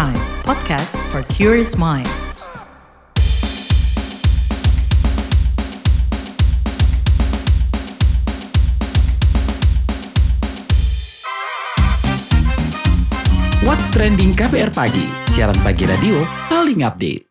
Prime, podcast for curious mind. What's Trending KBR Pagi, siaran pagi radio paling update.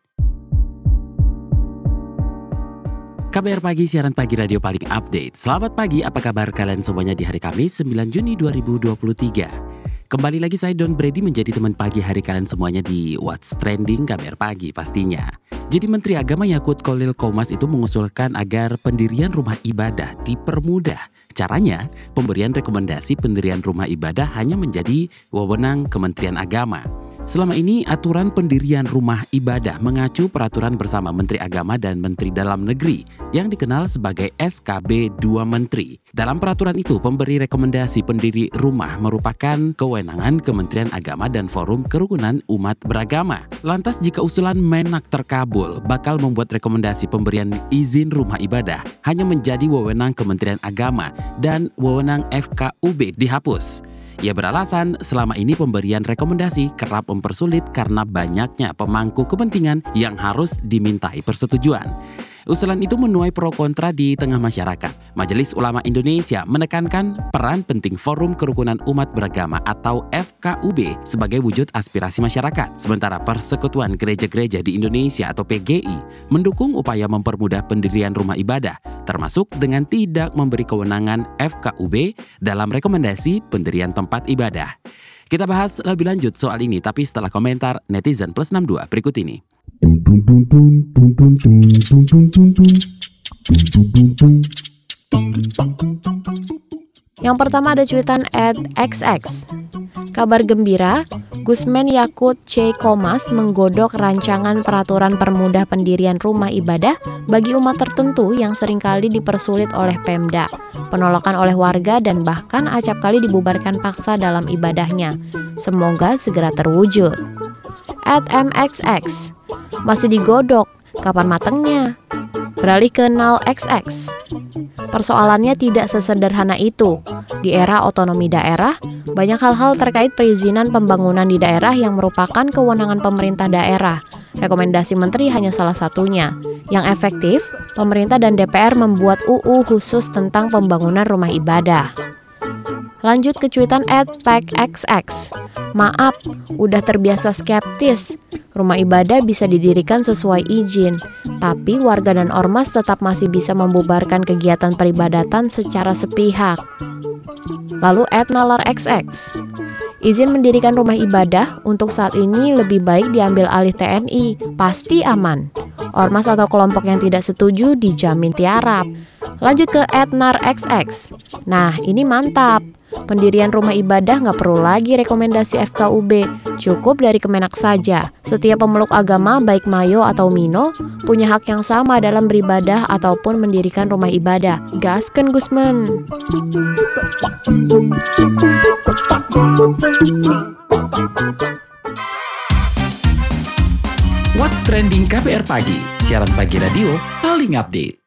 KBR Pagi, siaran pagi radio paling update. Selamat pagi, apa kabar kalian semuanya di hari Kamis 9 Juni 2023. Kembali lagi saya Don Brady menjadi teman pagi hari kalian semuanya di What's Trending KBR Pagi pastinya. Jadi Menteri Agama Yakut Kolil Komas itu mengusulkan agar pendirian rumah ibadah dipermudah. Caranya, pemberian rekomendasi pendirian rumah ibadah hanya menjadi wewenang Kementerian Agama. Selama ini, aturan pendirian rumah ibadah mengacu peraturan bersama Menteri Agama dan Menteri Dalam Negeri yang dikenal sebagai SKB 2 Menteri. Dalam peraturan itu, pemberi rekomendasi pendiri rumah merupakan kewenangan Kementerian Agama dan Forum Kerukunan Umat Beragama. Lantas jika usulan Menak terkabul, bakal membuat rekomendasi pemberian izin rumah ibadah hanya menjadi wewenang Kementerian Agama dan wewenang FKUB dihapus. Ia beralasan selama ini pemberian rekomendasi kerap mempersulit karena banyaknya pemangku kepentingan yang harus dimintai persetujuan. Usulan itu menuai pro kontra di tengah masyarakat. Majelis Ulama Indonesia menekankan peran penting Forum Kerukunan Umat Beragama atau FKUB sebagai wujud aspirasi masyarakat. Sementara Persekutuan Gereja-Gereja di Indonesia atau PGI mendukung upaya mempermudah pendirian rumah ibadah, termasuk dengan tidak memberi kewenangan FKUB dalam rekomendasi pendirian tempat ibadah. Kita bahas lebih lanjut soal ini, tapi setelah komentar netizen plus 62 berikut ini. Yang pertama ada cuitan at XX. Kabar gembira, Gusmen Yakut C. Komas menggodok rancangan peraturan permudah pendirian rumah ibadah bagi umat tertentu yang sering kali dipersulit oleh Pemda, penolakan oleh warga dan bahkan acap kali dibubarkan paksa dalam ibadahnya. Semoga segera terwujud. At MXX, masih digodok, kapan matengnya? Beralih ke 0XX. Persoalannya tidak sesederhana itu. Di era otonomi daerah, banyak hal-hal terkait perizinan pembangunan di daerah yang merupakan kewenangan pemerintah daerah. Rekomendasi menteri hanya salah satunya. Yang efektif, pemerintah dan DPR membuat UU khusus tentang pembangunan rumah ibadah. Lanjut ke cuitan at XX. Maaf, udah terbiasa skeptis. Rumah ibadah bisa didirikan sesuai izin, tapi warga dan ormas tetap masih bisa membubarkan kegiatan peribadatan secara sepihak. Lalu at nalar XX. Izin mendirikan rumah ibadah untuk saat ini lebih baik diambil alih TNI, pasti aman. Ormas atau kelompok yang tidak setuju dijamin tiarap. Lanjut ke Etnar XX. Nah, ini mantap. Pendirian rumah ibadah nggak perlu lagi rekomendasi FKUB, cukup dari Kemenak saja. Setiap pemeluk agama, baik Mayo atau Mino, punya hak yang sama dalam beribadah ataupun mendirikan rumah ibadah. Gasken Gusman. What's Trending KBR Pagi, siaran pagi radio paling update.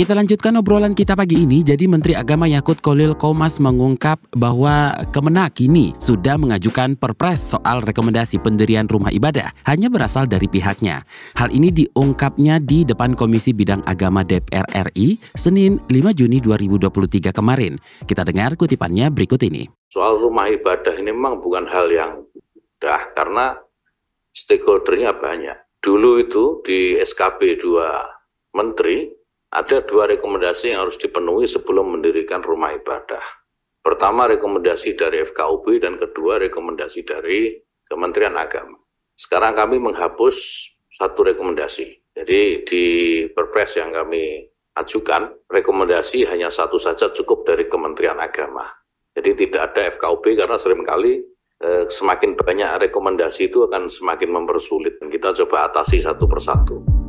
Kita lanjutkan obrolan kita pagi ini. Jadi Menteri Agama Yakut Kolil Komas mengungkap bahwa Kemenak kini sudah mengajukan perpres soal rekomendasi pendirian rumah ibadah hanya berasal dari pihaknya. Hal ini diungkapnya di depan Komisi Bidang Agama DPR RI Senin 5 Juni 2023 kemarin. Kita dengar kutipannya berikut ini. Soal rumah ibadah ini memang bukan hal yang mudah karena stakeholdernya banyak. Dulu itu di SKP 2 Menteri ada dua rekomendasi yang harus dipenuhi sebelum mendirikan rumah ibadah. Pertama rekomendasi dari FKUB dan kedua rekomendasi dari Kementerian Agama. Sekarang kami menghapus satu rekomendasi. Jadi di perpres yang kami ajukan, rekomendasi hanya satu saja cukup dari Kementerian Agama. Jadi tidak ada FKUB karena sering kali eh, semakin banyak rekomendasi itu akan semakin mempersulit. Kita coba atasi satu persatu.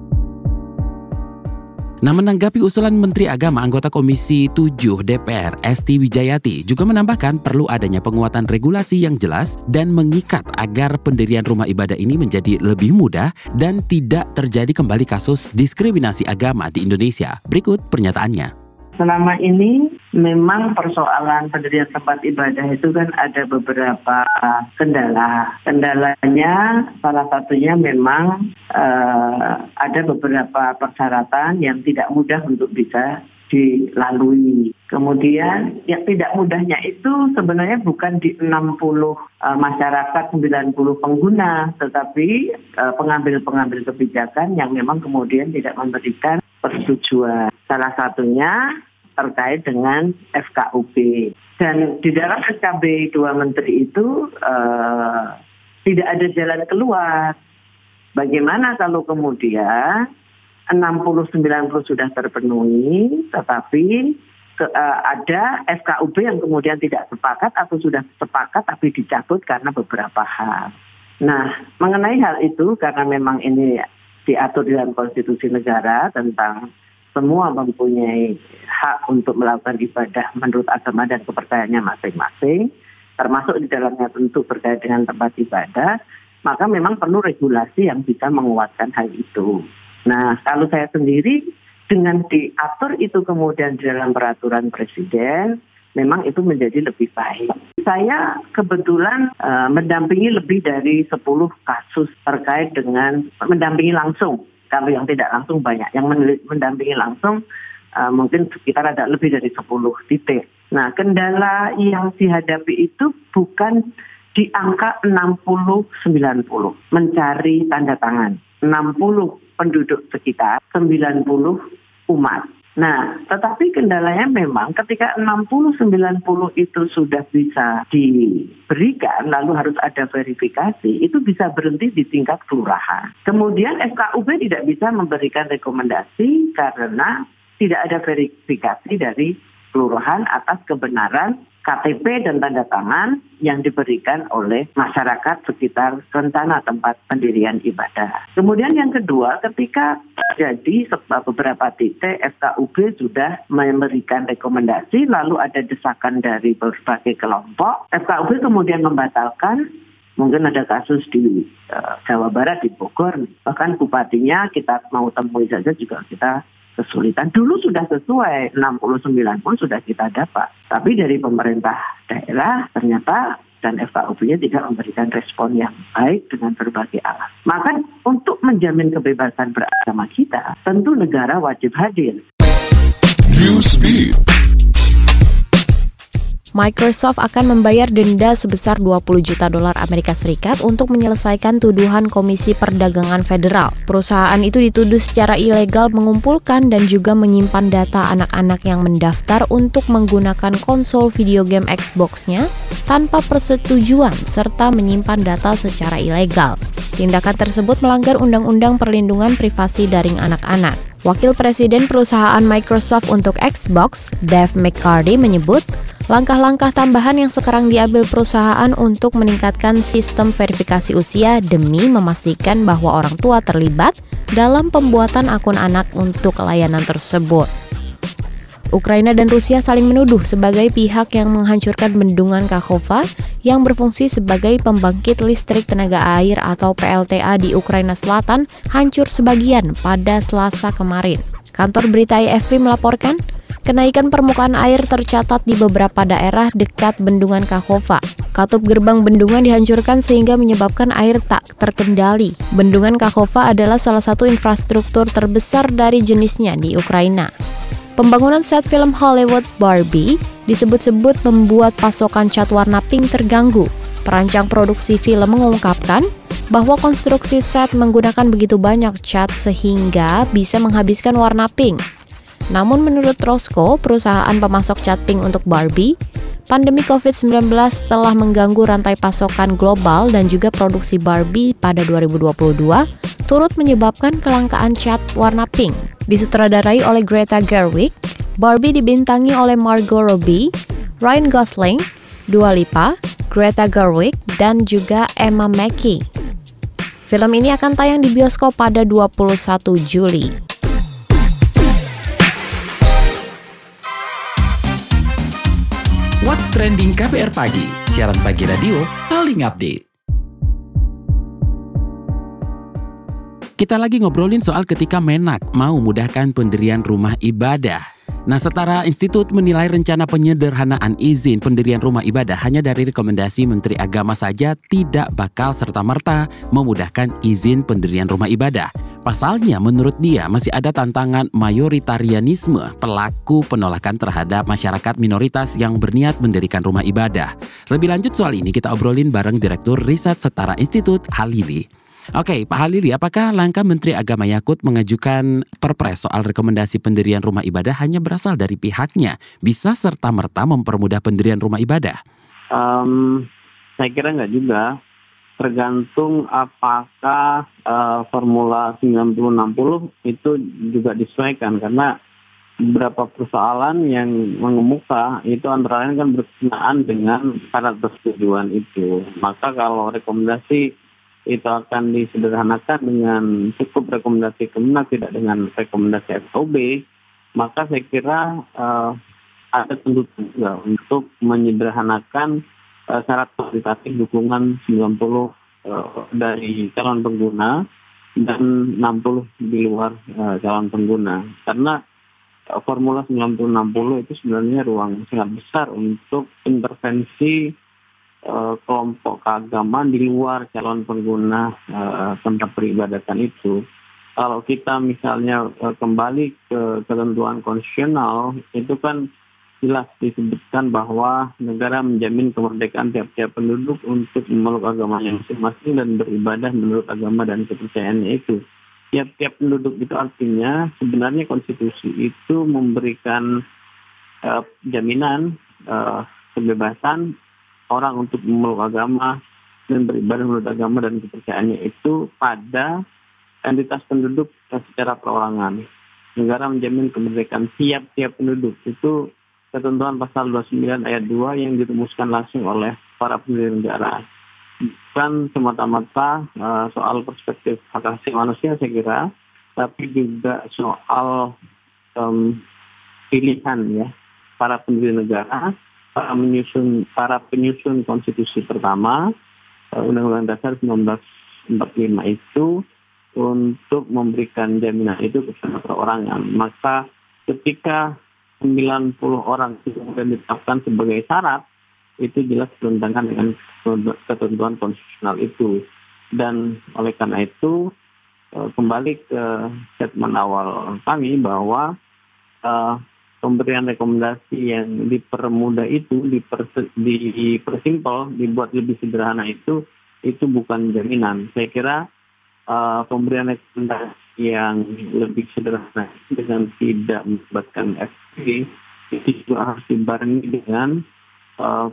Nah menanggapi usulan Menteri Agama anggota Komisi 7 DPR Esti Wijayati juga menambahkan perlu adanya penguatan regulasi yang jelas dan mengikat agar pendirian rumah ibadah ini menjadi lebih mudah dan tidak terjadi kembali kasus diskriminasi agama di Indonesia. Berikut pernyataannya. Selama ini memang persoalan pendirian tempat ibadah itu kan ada beberapa kendala. Kendalanya salah satunya memang uh, ada beberapa persyaratan yang tidak mudah untuk bisa dilalui. Kemudian yang tidak mudahnya itu sebenarnya bukan di 60 uh, eh, masyarakat 90 pengguna, tetapi uh, pengambil-pengambil kebijakan yang memang kemudian tidak memberikan persetujuan. Salah satunya terkait dengan FKUP. Dan di dalam SKB dua menteri itu uh, tidak ada jalan keluar. Bagaimana kalau kemudian 60-90 sudah terpenuhi, tetapi ke, uh, ada FKUB yang kemudian tidak sepakat atau sudah sepakat tapi dicabut karena beberapa hal. Nah, mengenai hal itu karena memang ini diatur dalam konstitusi negara tentang semua mempunyai hak untuk melakukan ibadah menurut agama dan kepercayaannya masing-masing, termasuk di dalamnya tentu berkait dengan tempat ibadah, maka memang perlu regulasi yang bisa menguatkan hal itu. Nah, kalau saya sendiri dengan diatur itu kemudian di dalam peraturan presiden, memang itu menjadi lebih baik. Saya kebetulan uh, mendampingi lebih dari 10 kasus terkait dengan mendampingi langsung kalau yang tidak langsung banyak. Yang mendampingi langsung uh, mungkin sekitar ada lebih dari 10 titik. Nah, kendala yang dihadapi itu bukan di angka 60-90, mencari tanda tangan. 60 penduduk sekitar, 90 umat. Nah, tetapi kendalanya memang ketika 60-90 itu sudah bisa diberikan, lalu harus ada verifikasi, itu bisa berhenti di tingkat kelurahan. Kemudian FKUB tidak bisa memberikan rekomendasi karena tidak ada verifikasi dari kelurahan atas kebenaran KTP dan tanda tangan yang diberikan oleh masyarakat sekitar rencana tempat pendirian ibadah. Kemudian yang kedua, ketika terjadi beberapa titik FKUB sudah memberikan rekomendasi, lalu ada desakan dari berbagai kelompok, FKUB kemudian membatalkan. Mungkin ada kasus di uh, Jawa Barat di Bogor. Bahkan bupatinya kita mau temui saja juga kita kesulitan. Dulu sudah sesuai 69 pun sudah kita dapat. Tapi dari pemerintah daerah ternyata dan FKUB-nya tidak memberikan respon yang baik dengan berbagai alat. Maka untuk menjamin kebebasan beragama kita, tentu negara wajib hadir. Microsoft akan membayar denda sebesar 20 juta dolar Amerika Serikat untuk menyelesaikan tuduhan Komisi Perdagangan Federal. Perusahaan itu dituduh secara ilegal mengumpulkan dan juga menyimpan data anak-anak yang mendaftar untuk menggunakan konsol video game Xbox-nya tanpa persetujuan serta menyimpan data secara ilegal. Tindakan tersebut melanggar Undang-Undang Perlindungan Privasi Daring Anak-anak. Wakil Presiden perusahaan Microsoft untuk Xbox, Dave McCarty menyebut, Langkah-langkah tambahan yang sekarang diambil perusahaan untuk meningkatkan sistem verifikasi usia demi memastikan bahwa orang tua terlibat dalam pembuatan akun anak untuk layanan tersebut. Ukraina dan Rusia saling menuduh sebagai pihak yang menghancurkan bendungan Kakhova yang berfungsi sebagai pembangkit listrik tenaga air atau PLTA di Ukraina Selatan hancur sebagian pada Selasa kemarin. Kantor berita AFP melaporkan Kenaikan permukaan air tercatat di beberapa daerah dekat bendungan Kahova. Katup gerbang bendungan dihancurkan sehingga menyebabkan air tak terkendali. Bendungan Kahova adalah salah satu infrastruktur terbesar dari jenisnya di Ukraina. Pembangunan set film Hollywood Barbie disebut-sebut membuat pasokan cat warna pink terganggu. Perancang produksi film mengungkapkan bahwa konstruksi set menggunakan begitu banyak cat sehingga bisa menghabiskan warna pink. Namun menurut Roscoe, perusahaan pemasok cat pink untuk Barbie, pandemi COVID-19 telah mengganggu rantai pasokan global dan juga produksi Barbie pada 2022, turut menyebabkan kelangkaan cat warna pink. Disutradarai oleh Greta Gerwig, Barbie dibintangi oleh Margot Robbie, Ryan Gosling, Dua Lipa, Greta Gerwig, dan juga Emma Mackey. Film ini akan tayang di bioskop pada 21 Juli. What's Trending KPR Pagi, siaran pagi radio paling update. Kita lagi ngobrolin soal ketika Menak mau mudahkan pendirian rumah ibadah. Nah, setara institut menilai rencana penyederhanaan izin pendirian rumah ibadah hanya dari rekomendasi Menteri Agama saja tidak bakal serta-merta memudahkan izin pendirian rumah ibadah. Pasalnya, menurut dia masih ada tantangan mayoritarianisme pelaku penolakan terhadap masyarakat minoritas yang berniat mendirikan rumah ibadah. Lebih lanjut soal ini kita obrolin bareng Direktur Riset Setara Institut Halili. Oke, Pak Halili, apakah langkah Menteri Agama Yakut mengajukan perpres soal rekomendasi pendirian rumah ibadah hanya berasal dari pihaknya? Bisa serta-merta mempermudah pendirian rumah ibadah? Um, saya kira nggak juga. Tergantung apakah uh, formula 90-60 itu juga disesuaikan karena beberapa persoalan yang mengemuka itu antara lain kan berkenaan dengan syarat persetujuan itu. Maka kalau rekomendasi itu akan disederhanakan dengan cukup rekomendasi Kemenak tidak dengan rekomendasi FOB, maka saya kira uh, ada tuntutan juga untuk menyederhanakan uh, syarat kualitatif dukungan 90 uh, eh, dari calon pengguna dan 60 di luar uh, calon pengguna. Karena uh, formula 90-60 itu sebenarnya ruang sangat besar untuk intervensi kelompok keagamaan di luar calon pengguna uh, tempat peribadatan itu. Kalau kita misalnya uh, kembali ke ketentuan konstitusional, itu kan jelas disebutkan bahwa negara menjamin kemerdekaan tiap-tiap penduduk untuk memeluk agamanya masing-masing dan beribadah menurut agama dan kepercayaannya itu. Tiap-tiap penduduk itu artinya sebenarnya konstitusi itu memberikan uh, jaminan uh, kebebasan orang untuk memeluk agama dan beribadah menurut agama dan kepercayaannya itu pada entitas penduduk secara perorangan. Negara menjamin kemerdekaan tiap-tiap penduduk. Itu ketentuan pasal 29 ayat 2 yang dirumuskan langsung oleh para pendiri negara. Bukan semata-mata uh, soal perspektif hak asasi manusia saya kira, tapi juga soal um, pilihan ya para pendiri negara menyusun para penyusun konstitusi pertama uh, Undang-Undang Dasar 1945 itu untuk memberikan jaminan itu kepada perorangan. Maka ketika 90 orang kemudian ditetapkan sebagai syarat, itu jelas bertentangan dengan ketentuan konstitusional itu. Dan oleh karena itu, uh, kembali ke statement awal kami bahwa uh, pemberian rekomendasi yang dipermudah itu, diper, dipersimpel, dibuat lebih sederhana itu, itu bukan jaminan. Saya kira uh, pemberian rekomendasi yang lebih sederhana dengan tidak melibatkan FP itu juga harus dibarengi dengan uh,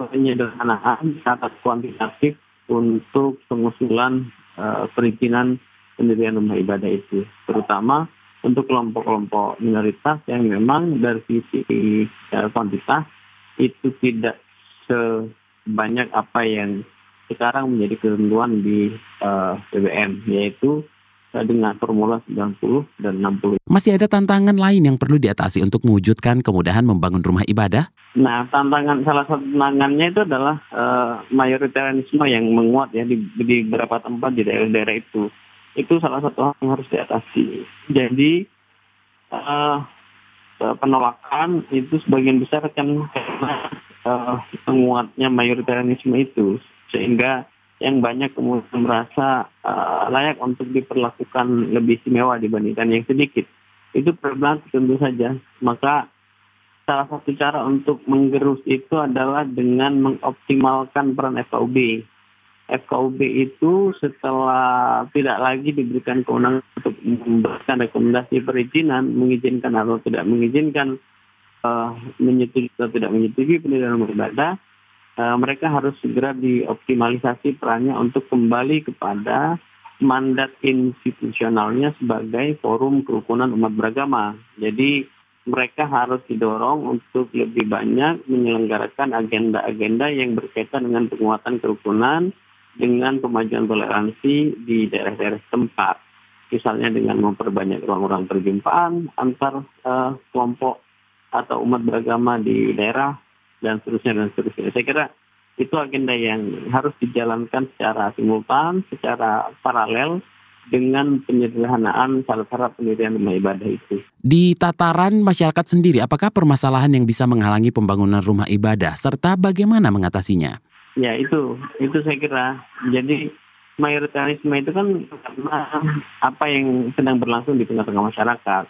penyederhanaan catat kuantitatif untuk pengusulan uh, perizinan pendirian rumah ibadah itu, terutama untuk kelompok-kelompok minoritas yang memang dari sisi uh, kuantitas itu tidak sebanyak apa yang sekarang menjadi ketentuan di uh, eh, BBM yaitu uh, dengan formula 90 dan 60. Masih ada tantangan lain yang perlu diatasi untuk mewujudkan kemudahan membangun rumah ibadah? Nah, tantangan salah satu tantangannya itu adalah uh, mayoritarianisme yang menguat ya di, di beberapa tempat di daerah-daerah itu itu salah satu hal yang harus diatasi. Jadi uh, penolakan itu sebagian besar kan karena uh, menguatnya mayoritarianisme itu sehingga yang banyak kemudian merasa uh, layak untuk diperlakukan lebih istimewa dibandingkan yang sedikit. Itu problematik tentu saja. Maka salah satu cara untuk menggerus itu adalah dengan mengoptimalkan peran FKUB FKUB itu setelah tidak lagi diberikan kewenangan untuk memberikan rekomendasi perizinan, mengizinkan atau tidak mengizinkan, uh, menyetujui atau tidak menyetujui pendirian rumah ibadah, uh, mereka harus segera dioptimalisasi perannya untuk kembali kepada mandat institusionalnya sebagai forum kerukunan umat beragama. Jadi mereka harus didorong untuk lebih banyak menyelenggarakan agenda-agenda yang berkaitan dengan penguatan kerukunan, dengan kemajuan toleransi di daerah-daerah tempat. Misalnya dengan memperbanyak ruang-ruang perjumpaan antar uh, kelompok atau umat beragama di daerah dan seterusnya dan seterusnya. Saya kira itu agenda yang harus dijalankan secara simultan, secara paralel dengan penyederhanaan syarat-syarat pendirian rumah ibadah itu. Di tataran masyarakat sendiri, apakah permasalahan yang bisa menghalangi pembangunan rumah ibadah serta bagaimana mengatasinya? Ya itu, itu saya kira. Jadi mayoritarisme itu kan apa yang sedang berlangsung di tengah-tengah masyarakat.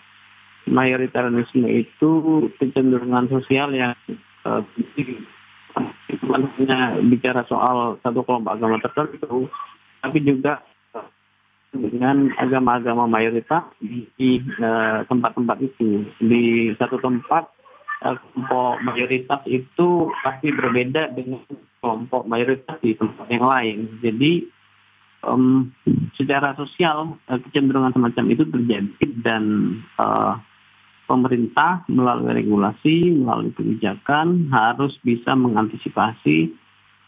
Mayoritarisme itu kecenderungan sosial yang uh, hanya bicara soal satu kelompok agama tertentu, tapi juga dengan agama-agama mayoritas di eh, tempat-tempat uh, itu. Di satu tempat uh, kelompok mayoritas itu pasti berbeda dengan kelompok mayoritas di tempat yang lain. Jadi um, secara sosial uh, kecenderungan semacam itu terjadi dan uh, pemerintah melalui regulasi, melalui kebijakan harus bisa mengantisipasi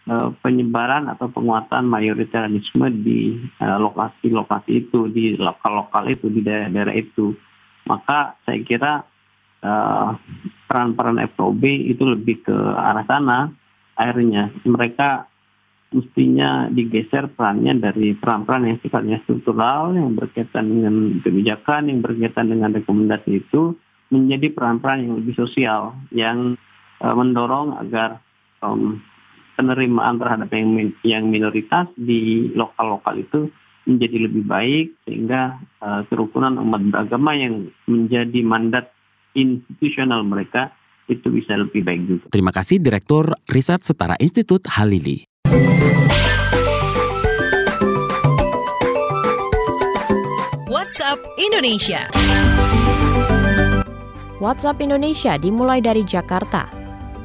Eh, penyebaran atau penguatan mayoritarianisme di lokasi-lokasi uh, itu, di lokal-lokal itu, di daerah-daerah itu. Maka saya kira uh, peran-peran FOB itu lebih ke arah sana. Akhirnya mereka mestinya digeser perannya dari peran-peran yang sifatnya struktural, yang berkaitan dengan kebijakan, yang berkaitan dengan rekomendasi itu, menjadi peran-peran yang lebih sosial, yang uh, mendorong agar um, penerimaan terhadap yang, yang minoritas di lokal-lokal itu menjadi lebih baik sehingga uh, kerukunan umat beragama yang menjadi mandat institusional mereka itu bisa lebih baik juga. Terima kasih Direktur Riset Setara Institut Halili. WhatsApp Indonesia. WhatsApp Indonesia dimulai dari Jakarta.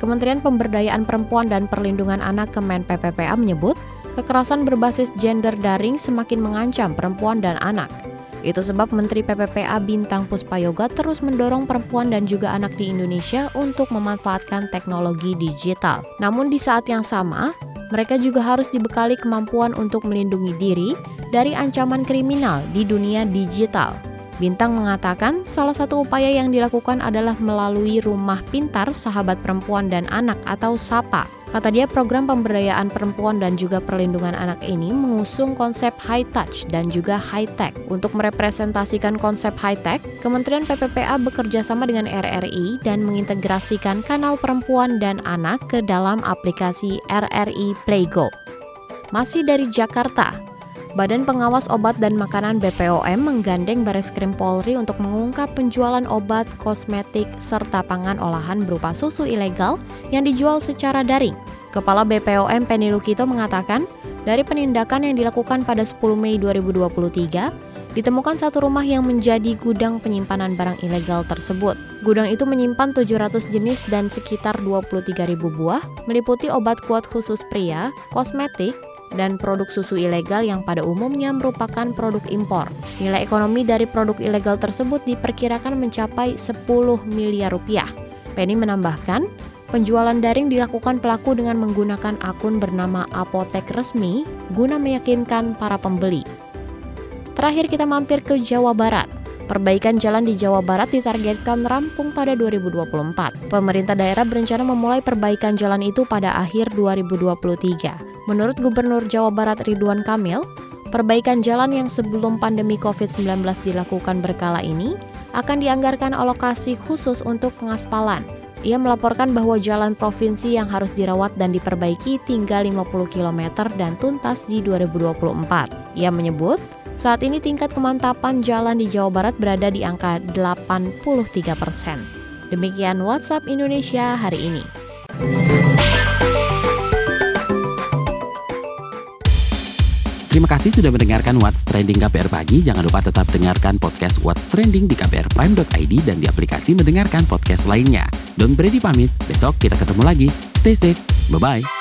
Kementerian Pemberdayaan Perempuan dan Perlindungan Anak Kemen PPPA menyebut, kekerasan berbasis gender daring semakin mengancam perempuan dan anak. Itu sebab Menteri PPPA Bintang Puspayoga terus mendorong perempuan dan juga anak di Indonesia untuk memanfaatkan teknologi digital. Namun di saat yang sama, mereka juga harus dibekali kemampuan untuk melindungi diri dari ancaman kriminal di dunia digital. Bintang mengatakan salah satu upaya yang dilakukan adalah melalui Rumah Pintar Sahabat Perempuan dan Anak atau SAPA. Kata dia program pemberdayaan perempuan dan juga perlindungan anak ini mengusung konsep high touch dan juga high tech. Untuk merepresentasikan konsep high tech, Kementerian PPPA bekerja sama dengan RRI dan mengintegrasikan kanal perempuan dan anak ke dalam aplikasi RRI Playgo. Masih dari Jakarta, Badan Pengawas Obat dan Makanan BPOM menggandeng Baris Krim Polri untuk mengungkap penjualan obat, kosmetik, serta pangan olahan berupa susu ilegal yang dijual secara daring. Kepala BPOM Penny Lukito mengatakan, dari penindakan yang dilakukan pada 10 Mei 2023, ditemukan satu rumah yang menjadi gudang penyimpanan barang ilegal tersebut. Gudang itu menyimpan 700 jenis dan sekitar 23.000 buah, meliputi obat kuat khusus pria, kosmetik, dan produk susu ilegal yang pada umumnya merupakan produk impor. Nilai ekonomi dari produk ilegal tersebut diperkirakan mencapai 10 miliar rupiah. Penny menambahkan, penjualan daring dilakukan pelaku dengan menggunakan akun bernama apotek resmi guna meyakinkan para pembeli. Terakhir kita mampir ke Jawa Barat. Perbaikan jalan di Jawa Barat ditargetkan rampung pada 2024. Pemerintah daerah berencana memulai perbaikan jalan itu pada akhir 2023. Menurut Gubernur Jawa Barat Ridwan Kamil, perbaikan jalan yang sebelum pandemi COVID-19 dilakukan berkala ini akan dianggarkan alokasi khusus untuk pengaspalan. Ia melaporkan bahwa jalan provinsi yang harus dirawat dan diperbaiki tinggal 50 km dan tuntas di 2024. Ia menyebut, saat ini tingkat kemantapan jalan di Jawa Barat berada di angka 83 persen. Demikian WhatsApp Indonesia hari ini. Terima kasih sudah mendengarkan What's Trending KPR Pagi. Jangan lupa tetap dengarkan podcast What's Trending di kprprime.id dan di aplikasi mendengarkan podcast lainnya. Don't Brady pamit, besok kita ketemu lagi. Stay safe, bye-bye.